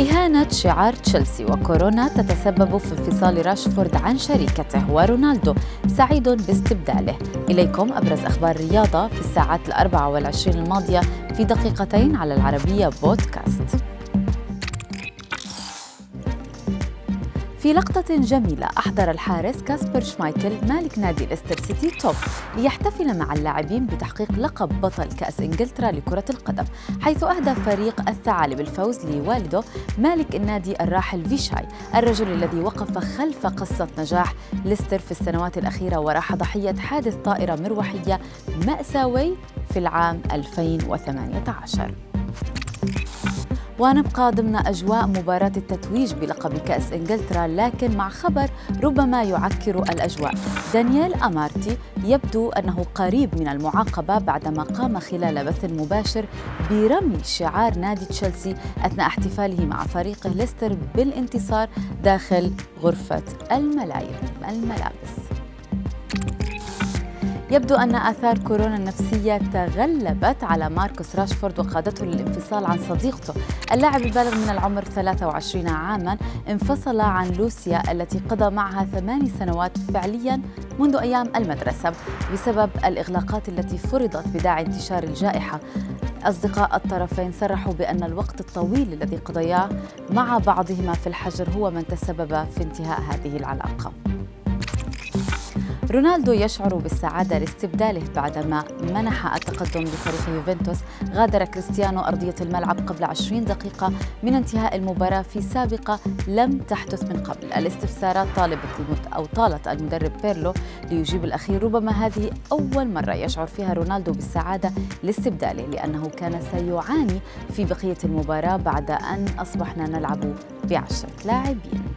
إهانة شعار تشيلسي وكورونا تتسبب في انفصال راشفورد عن شريكته ورونالدو سعيد باستبداله. إليكم أبرز أخبار الرياضة في الساعات الأربعة والعشرين الماضية في دقيقتين على العربية بودكاست. في لقطة جميلة أحضر الحارس كاسبر شمايكل مالك نادي ليستر سيتي توب ليحتفل مع اللاعبين بتحقيق لقب بطل كأس إنجلترا لكرة القدم حيث أهدى فريق الثعالب الفوز لوالده مالك النادي الراحل فيشاي الرجل الذي وقف خلف قصة نجاح ليستر في السنوات الأخيرة وراح ضحية حادث طائرة مروحية مأساوي في العام 2018 ونبقى ضمن أجواء مباراة التتويج بلقب كأس إنجلترا لكن مع خبر ربما يعكر الأجواء. دانييل أمارتي يبدو أنه قريب من المعاقبة بعدما قام خلال بث مباشر برمي شعار نادي تشيلسي أثناء احتفاله مع فريقه ليستر بالانتصار داخل غرفة الملابس. يبدو أن آثار كورونا النفسية تغلبت على ماركوس راشفورد وقادته للانفصال عن صديقته. اللاعب البالغ من العمر 23 عاما انفصل عن لوسيا التي قضى معها ثماني سنوات فعليا منذ أيام المدرسة بسبب الإغلاقات التي فرضت بداعي انتشار الجائحة. أصدقاء الطرفين صرحوا بأن الوقت الطويل الذي قضياه مع بعضهما في الحجر هو من تسبب في انتهاء هذه العلاقة. رونالدو يشعر بالسعادة لاستبداله بعدما منح التقدم لفريق يوفنتوس غادر كريستيانو أرضية الملعب قبل 20 دقيقة من انتهاء المباراة في سابقة لم تحدث من قبل. الاستفسارات طالبت أو طالت المدرب بيرلو ليجيب الأخير ربما هذه أول مرة يشعر فيها رونالدو بالسعادة لاستبداله لأنه كان سيعاني في بقية المباراة بعد أن أصبحنا نلعب بعشرة لاعبين.